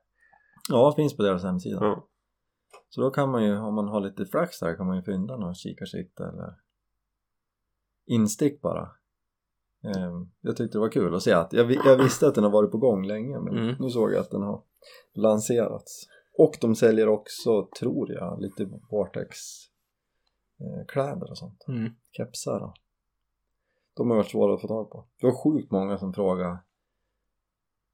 Ja, finns på deras hemsida. Ja. Så då kan man ju, om man har lite flax där kan man ju fynda några kikarsikte eller instick bara. Ehm, Jag tyckte det var kul att se att, jag, jag visste att den har varit på gång länge men Mm. nu såg jag att den har lanserats. Och de säljer också, tror jag, lite Vortex eh, och sånt. Mm. kepsar då. De har varit svåra att få tag på. Det var sjukt många som frågade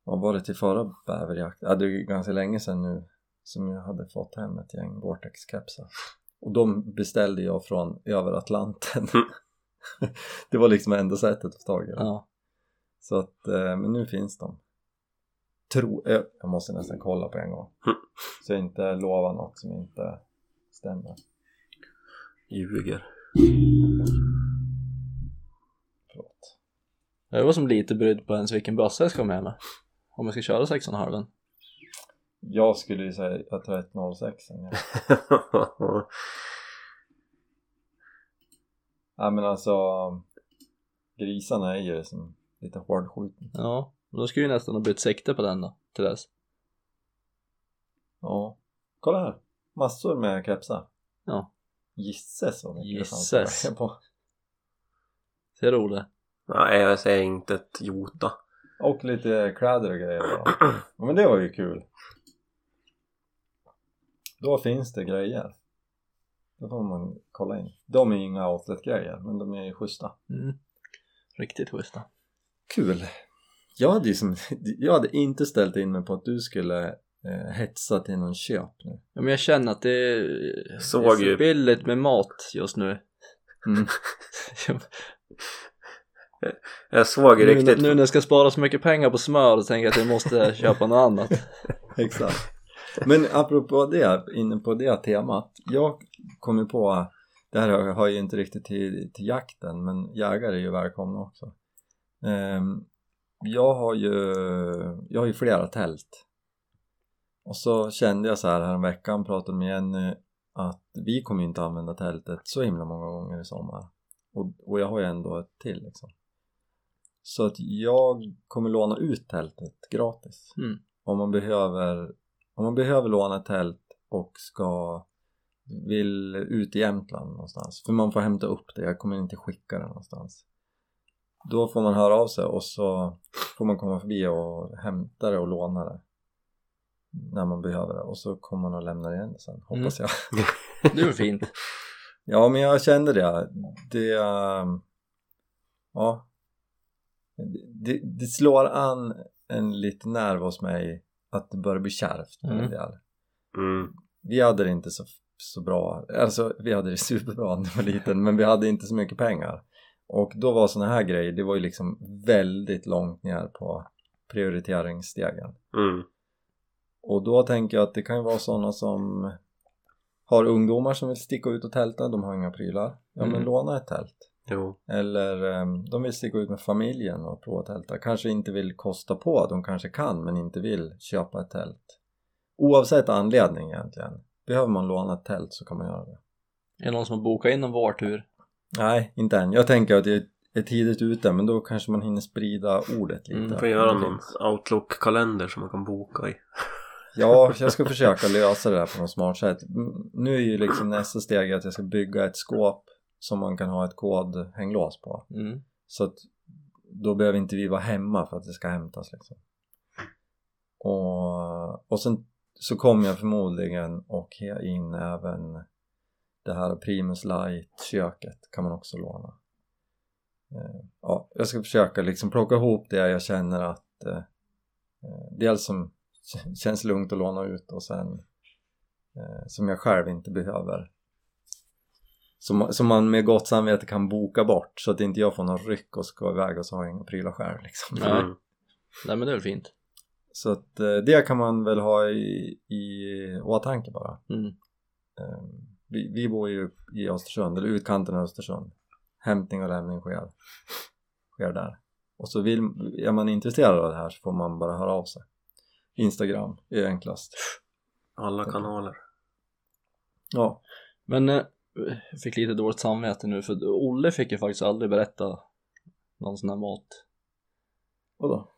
vad var det till förra bäverjakt? Ja, det är ganska länge sedan nu som jag hade fått hem ett gäng Vortex-kepsar. Och de beställde jag från över Atlanten. Mm. [laughs] det var liksom enda sättet att få tag i dem. ja. Så att, eh, men nu finns de. Tro, eh, jag måste nästan kolla på en gång. Mm. Så jag inte lovar något som inte stämmer. Ljuger. Förlåt. Jag var som lite brydd på ens vilken bössa jag ska med mig. Om jag ska köra 6,5 Jag skulle ju säga att 3106 ja. [laughs] Ja men alltså Grisarna är ju som lite hårdskjuten. Ja, men då skulle ju nästan ha bytt sikte på den då, till dess. Ja. Kolla här. Massor med kepsar. Ja. Gisses vad mycket det fanns på. Ser du Olle? Nej, jag säger inte ett jota. Och lite kläder och grejer då. Ja, men det var ju kul. Då finns det grejer. Då får man kolla in. De är inga outlet-grejer, men de är schyssta. Mm. Riktigt schyssta. Kul! Jag hade, ju som, jag hade inte ställt in mig på att du skulle eh, hetsa till någon köp nu. Ja, men jag känner att det är, Såg det är så ju- billigt med mat just nu. Mm. [laughs] [laughs] Jag såg nu, riktigt... nu när jag ska spara så mycket pengar på smör så tänker jag att jag måste [laughs] köpa något annat. Exakt. Men apropå det, inne på det temat. Jag kom ju på, det här hör ju inte riktigt till, till jakten men jägare är ju välkomna också. Ehm, jag har ju, jag har ju flera tält. Och så kände jag så här här veckan pratade med Jenny att vi kommer inte använda tältet så himla många gånger i sommar. Och, och jag har ju ändå ett till liksom. Så att jag kommer låna ut tältet gratis. Mm. om man behöver om man behöver låna ett tält och ska vill ut i Jämtland någonstans. För man får hämta upp det, jag kommer inte skicka det någonstans. Då får man höra av sig och så får man komma förbi och hämta det och låna det. När man behöver det. Och så kommer man och lämnar igen det sen hoppas jag. [laughs] Det är fint. ja men jag kände det. Det ja det, det slår an en liten nerv hos mig att det börjar bli kärvt med Mm. det Mm. vi hade det inte så, så bra, alltså vi hade det [laughs] superbra när jag var liten men vi hade inte så mycket pengar och då var såna här grejer, det var ju liksom väldigt långt ner på prioriteringsstegen Mm. och då tänker jag att det kan ju vara sådana som har ungdomar som vill sticka ut och tälta, de har inga prylar ja men Mm. låna ett tält Jo. eller em, de vill sticka ut med familjen och prova tälta kanske inte vill kosta på, de kanske kan men inte vill köpa ett tält oavsett anledning egentligen behöver man låna ett tält så kan man göra det Är det någon som har bokat in en vårtur? nej inte än, jag tänker att jag är tidigt ute men då kanske man hinner sprida ordet lite Mm, får göra någon. Outlook-kalender som man kan boka i. [laughs] ja, jag ska försöka lösa det där på något smart sätt Mm, nu är ju liksom nästa steg att jag ska bygga ett skåp som man kan ha ett kodhänglås på Mm. Så att då behöver inte vi vara hemma för att det ska hämtas liksom. Och, och sen så kommer jag förmodligen och in även det här Primus Light köket kan man också låna. Eh, Ja, jag ska försöka liksom plocka ihop det jag känner att eh, eh, dels som [laughs] känns lugnt att låna ut och sen eh, som jag själv inte behöver som, som man med gott samvete kan boka bort så att inte jag får någon ryck och ska iväg och så har jag inga prylar själv liksom. Nej. Mm. Nej men det är väl fint. Så att eh, det kan man väl ha i, i åtanke bara. Mm. Eh, vi, vi bor ju i Östersund, eller utkanten av Östersund. Hämtning och lämning sker, sker där. Och så vill, är man intresserad av det här så får man bara höra av sig. Instagram är enklast. [laughs] Alla kanaler. Ja, Men eh, fick lite dåligt samvete nu för Olle fick ju faktiskt aldrig berätta någon sån här mat vadå?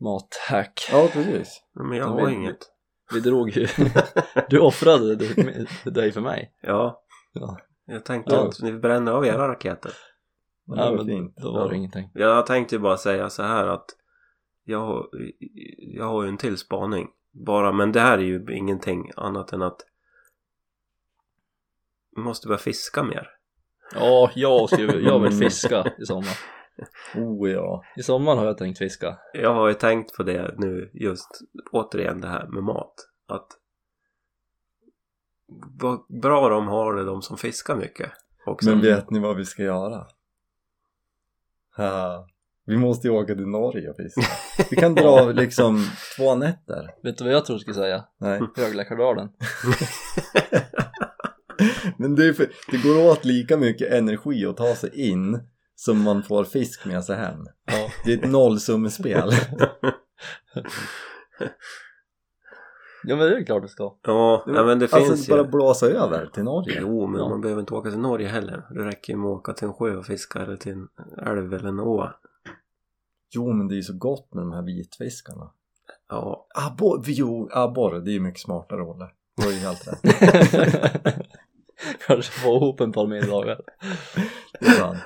mathack. Ja, precis. Men jag Ja, har vi- inget. Vi drog ju, [laughs] du offrade dig- dig för mig. Ja. Ja. Jag tänkte Ja. att ni bränner av era raketer. Men det Ja, var men fint. då var det ingenting. Jag tänkte ju bara säga så här att jag har, jag har ju en till spaning. Bara, men det här är ju ingenting annat än att måste börja fiska mer. Ja, jag, ska, ju- jag vill fiska i sommar. [laughs] Oh ja. I sommar har jag tänkt fiska. Jag har ju tänkt på det nu just återigen det här med mat. Att vad bra de har det de som fiskar mycket. Också. Men vet ni vad vi ska göra? Ha. Vi måste ju åka till Norge och fiska. Vi kan dra [laughs] liksom två nätter. Vet du vad jag tror du skulle säga? Nej. Högläckardalen. [laughs] Men det, för, det går åt lika mycket energi att ta sig in som man får fisk med sig hem. Ja. Det är ett nollsummespel. ja men det är klart du ska. ja, nej, men det alltså finns bara ju. blåsa över till Norge. Jo, men Ja. man behöver inte åka till Norge heller. Det räcker ju med att åka till en sjö och fiska eller till en älv eller en å. Jo men det är ju så gott med de här vitfiskarna. Ja, Abborre, jo abborre det är ju mycket smartare Olle. Du har ju helt rätt. [laughs] [laughs] Kanske få ihop en par middagar. [clears throat]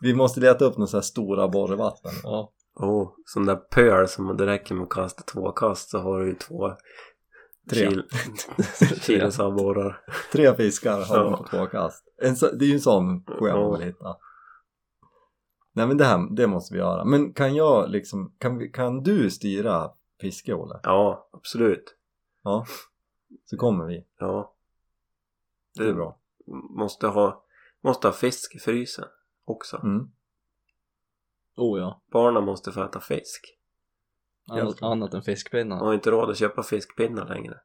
Vi måste leta upp några så här stora abborrevatten. Ja. oh, sån där pöl som det räcker med att kasta två kast så har du ju två Tre. kil, [laughs] kilos abborrar. Tre fiskar har Ja. på två kast. En det är ju en sån får jag väl hitta. Nej men det här, det måste vi göra. Men kan jag liksom, kan, kan du styra fiske Olle? Ja, absolut. Ja. Så kommer vi. Ja. Det är bra. Måste ha, måste ha fisk i frysen också. Mm. Oh ja. Barnen måste få äta fisk. Annat, annat än fiskpinnar. har inte råd att köpa fiskpinnar längre.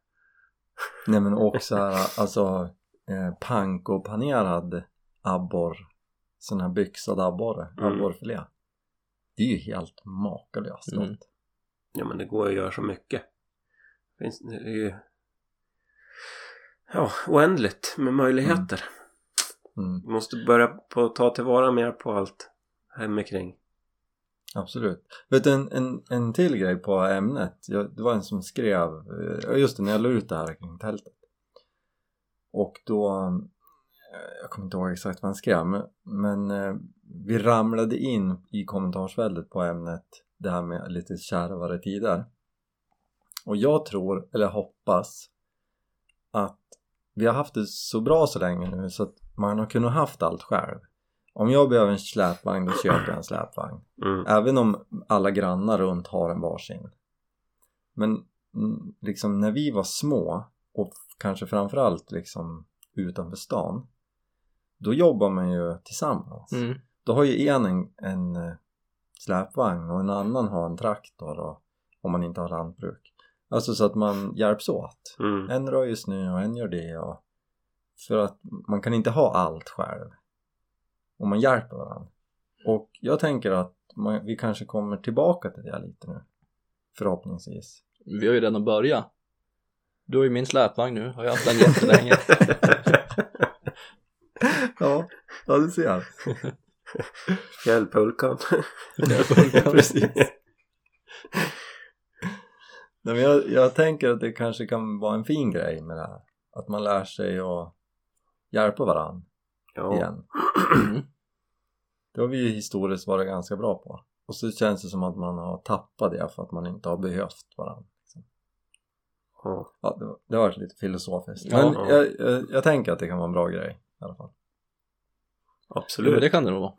Nej men [laughs] också här, alltså eh, panko-panerad abborr. Sån här byxad abborre, Mm. abborrfilé. Det är ju helt makalöst Mm. Ja men det går ju att göra så mycket. Finns, det är ju ja, oändligt med möjligheter. Mm. Vi måste börja på ta tillvara mer på allt hemikring. Absolut. Vet du en, en, en till grej på ämnet. Jag, det var en som skrev, eh, just det när jag la ut det här kring tältet. Och då, eh, jag kommer inte ihåg exakt vad han skrev men, men eh, vi ramlade in i kommentarsfältet på ämnet det här med lite kärvare tider. Och jag tror, eller hoppas, att vi har haft det så bra så länge nu så att man har kunnat haft allt själv. Om jag behöver en släpvagn då köper jag en släpvagn. Mm. Även om alla grannar runt har en varsin. Men mm, liksom när vi var små och kanske framförallt liksom utanför stan. Då jobbar man ju tillsammans. Mm. Då har ju en en, en eh, släpvagn och en annan har en traktor och, om man inte har lantbruk. Alltså så att man hjälps åt. Mm. En röjer snö och en gör det och för att man kan inte ha allt själv och man hjälper varandra och jag tänker att man, vi kanske kommer tillbaka till det lite nu förhoppningsvis Vi har ju redan börjat. Du har ju min släpvagn nu, har jag haft den jättelänge. [laughs] ja, ja du ser Fjällpulkan. [laughs] precis Nej, men jag, jag tänker att det kanske kan vara en fin grej med det här att man lär sig att hjälpa varandra ja. igen Mm. Det har vi ju historiskt varit ganska bra på. Och så känns det som att man har tappat det för att man inte har behövt varandra. liksom. ja. Ja, det, har varit lite filosofiskt. Ja, Men ja. jag, jag, jag tänker att det kan vara en bra grej i alla fall. Jo, men Absolut. det kan det nog vara.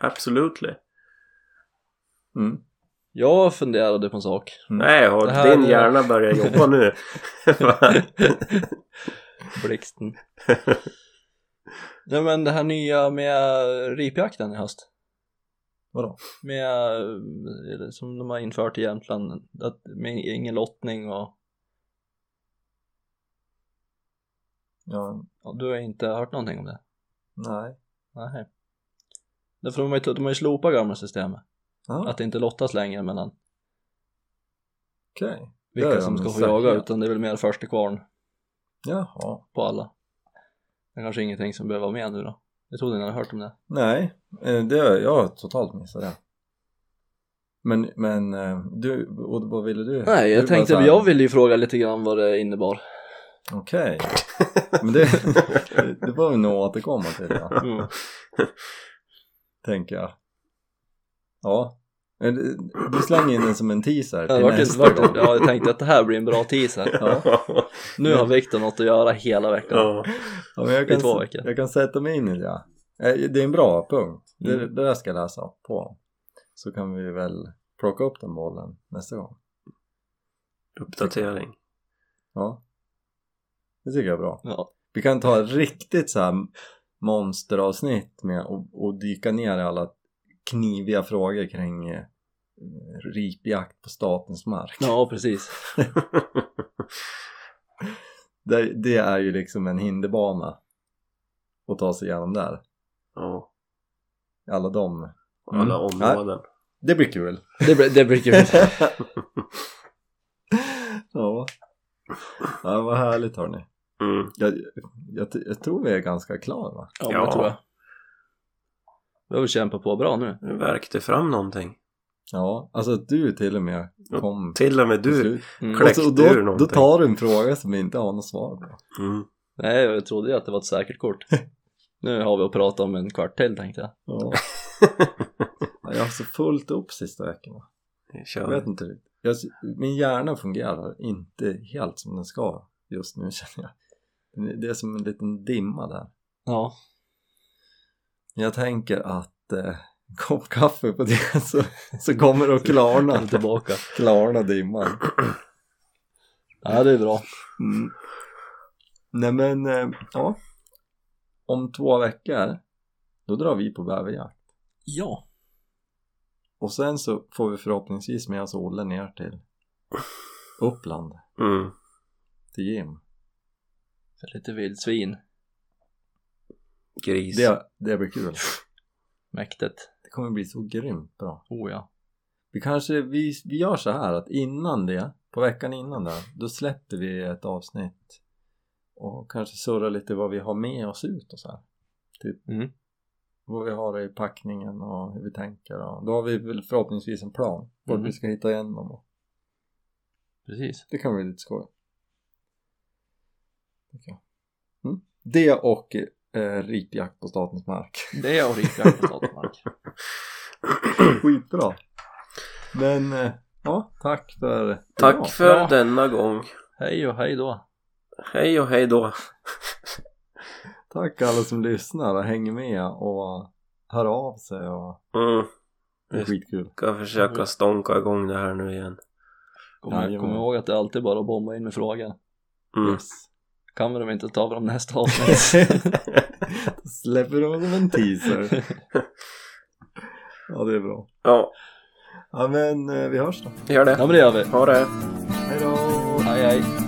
[clears throat] Absolutely. Mm. Jag funderade på en sak. Nej, har här din är- hjärna börjat jobba nu? [laughs] Blixten. Nej men det här nya med ripjakten i höst. Vadå? Med, eh, som de har infört i Jämtland, att, med ingen lottning och, Ja, du har inte hört någonting om det? nej. Nej. Därför de har ju, de har ju slopat gamla systemet. Ja, Att det inte lottas längre mellan. Det vilka som ska få jaga ja. utan det är väl mer första kvarn Jaha. på alla. Det är kanske ingenting som behöver vara med nu då. Jag trodde ni hade hört om det. Nej, eh, det jag har totalt missat det. Men, men eh, du, och vad ville du? Nej, jag Du tänkte, här- jag ville ju fråga lite grann vad det innebar. Okej. [laughs] Men det, det får vi nog återkomma till ja. Mm. tänker jag. Ja. Du slänger in den som en teaser Ja, till det vart, nästa gång. ja, jag tänkte att det här blir en bra teaser. Ja. [laughs] Nu har Viktor något att göra hela veckan. ja. Ja, men jag, I kan, två veckor. jag kan sätta mig in i det. Eh, Det är en bra punkt. Det, Mm. det där ska jag läsa på. Så kan vi väl plocka upp den bollen nästa gång. Uppdatering. Ja. Det tycker jag är bra. Ja. Vi kan ta ett riktigt så här monsteravsnitt med och, och dyka ner i alla kniviga frågor kring eh, ripjakt på statens mark. ja, precis. [laughs] Det, det är ju liksom en hinderbana att ta sig igenom där. ja. Alla de. Alla Mm. områden. Det blir kul. Det, blir- det blir kul. [laughs] ja. ja, vad härligt hörni. Mm. Jag, jag, jag tror vi är ganska klara va? Ja, Ja. det tror jag. Vi har väl kämpat på bra nu. Nu värkte fram någonting. Ja, alltså att du till och med kom Till och med du. Mm. Kläck. Och så, kläckte ur då, då någonting. tar du en fråga som vi inte har något svar på. Mm. Nej, jag trodde ju att det var ett säkert kort. [laughs] nu har vi att prata om en kvart till tänkte jag. Ja. [laughs] Jag har så fullt upp sista veckorna. Jag Kör. vet inte. Jag, min hjärna fungerar inte helt som den ska just nu [laughs] känner jag. Det är som en liten dimma där. Ja, Jag tänker att eh, kopp kaffe på det [laughs] så, så kommer det att klarna. tillbaka. Klarna dimman. Ja, det är bra. Mm. Nej men, eh, ja. Om två veckor, då drar vi på bäverjakt. Ja. Och sen så får vi förhoppningsvis med oss Olle ner till Uppland, Mm. till Jim. För lite vildsvin. Gris. Det, det blir kul. Mäktigt. Det kommer bli så grymt bra. Oh ja. Vi kanske, vi, vi gör så här att innan det, på veckan innan där, då släpper vi ett avsnitt och kanske surrar lite vad vi har med oss ut och så här. Typ Mm. vad vi har i packningen och hur vi tänker och då har vi väl förhoppningsvis en plan vart Mhm. vi ska hitta igenom och Precis. det kan bli lite skoj. Jag. Mm. Det och eh, ripjakt på statens mark. [laughs] Det är rikjakt på statens mark. [laughs] Skitbra. Men eh, ja, tack för Tack idag. för Ja. denna gång. Hej och hej då. Hej och hej då. [laughs] Tack alla som lyssnar och hänger med och hör av sig och Mm. det är skitkul. Ska försöka stånka igång det här nu igen. Kom, kom ihåg att det alltid bara att bomba in med frågan. Mm. Yes. Kan vi dem inte ta dem nästa [laughs] avsnitt? Släpper de som en teaser. Ja det är bra. Ja, Ja men eh, vi hörs då. gör det. ja men det gör vi. Ha det. Hej då! Hej hej.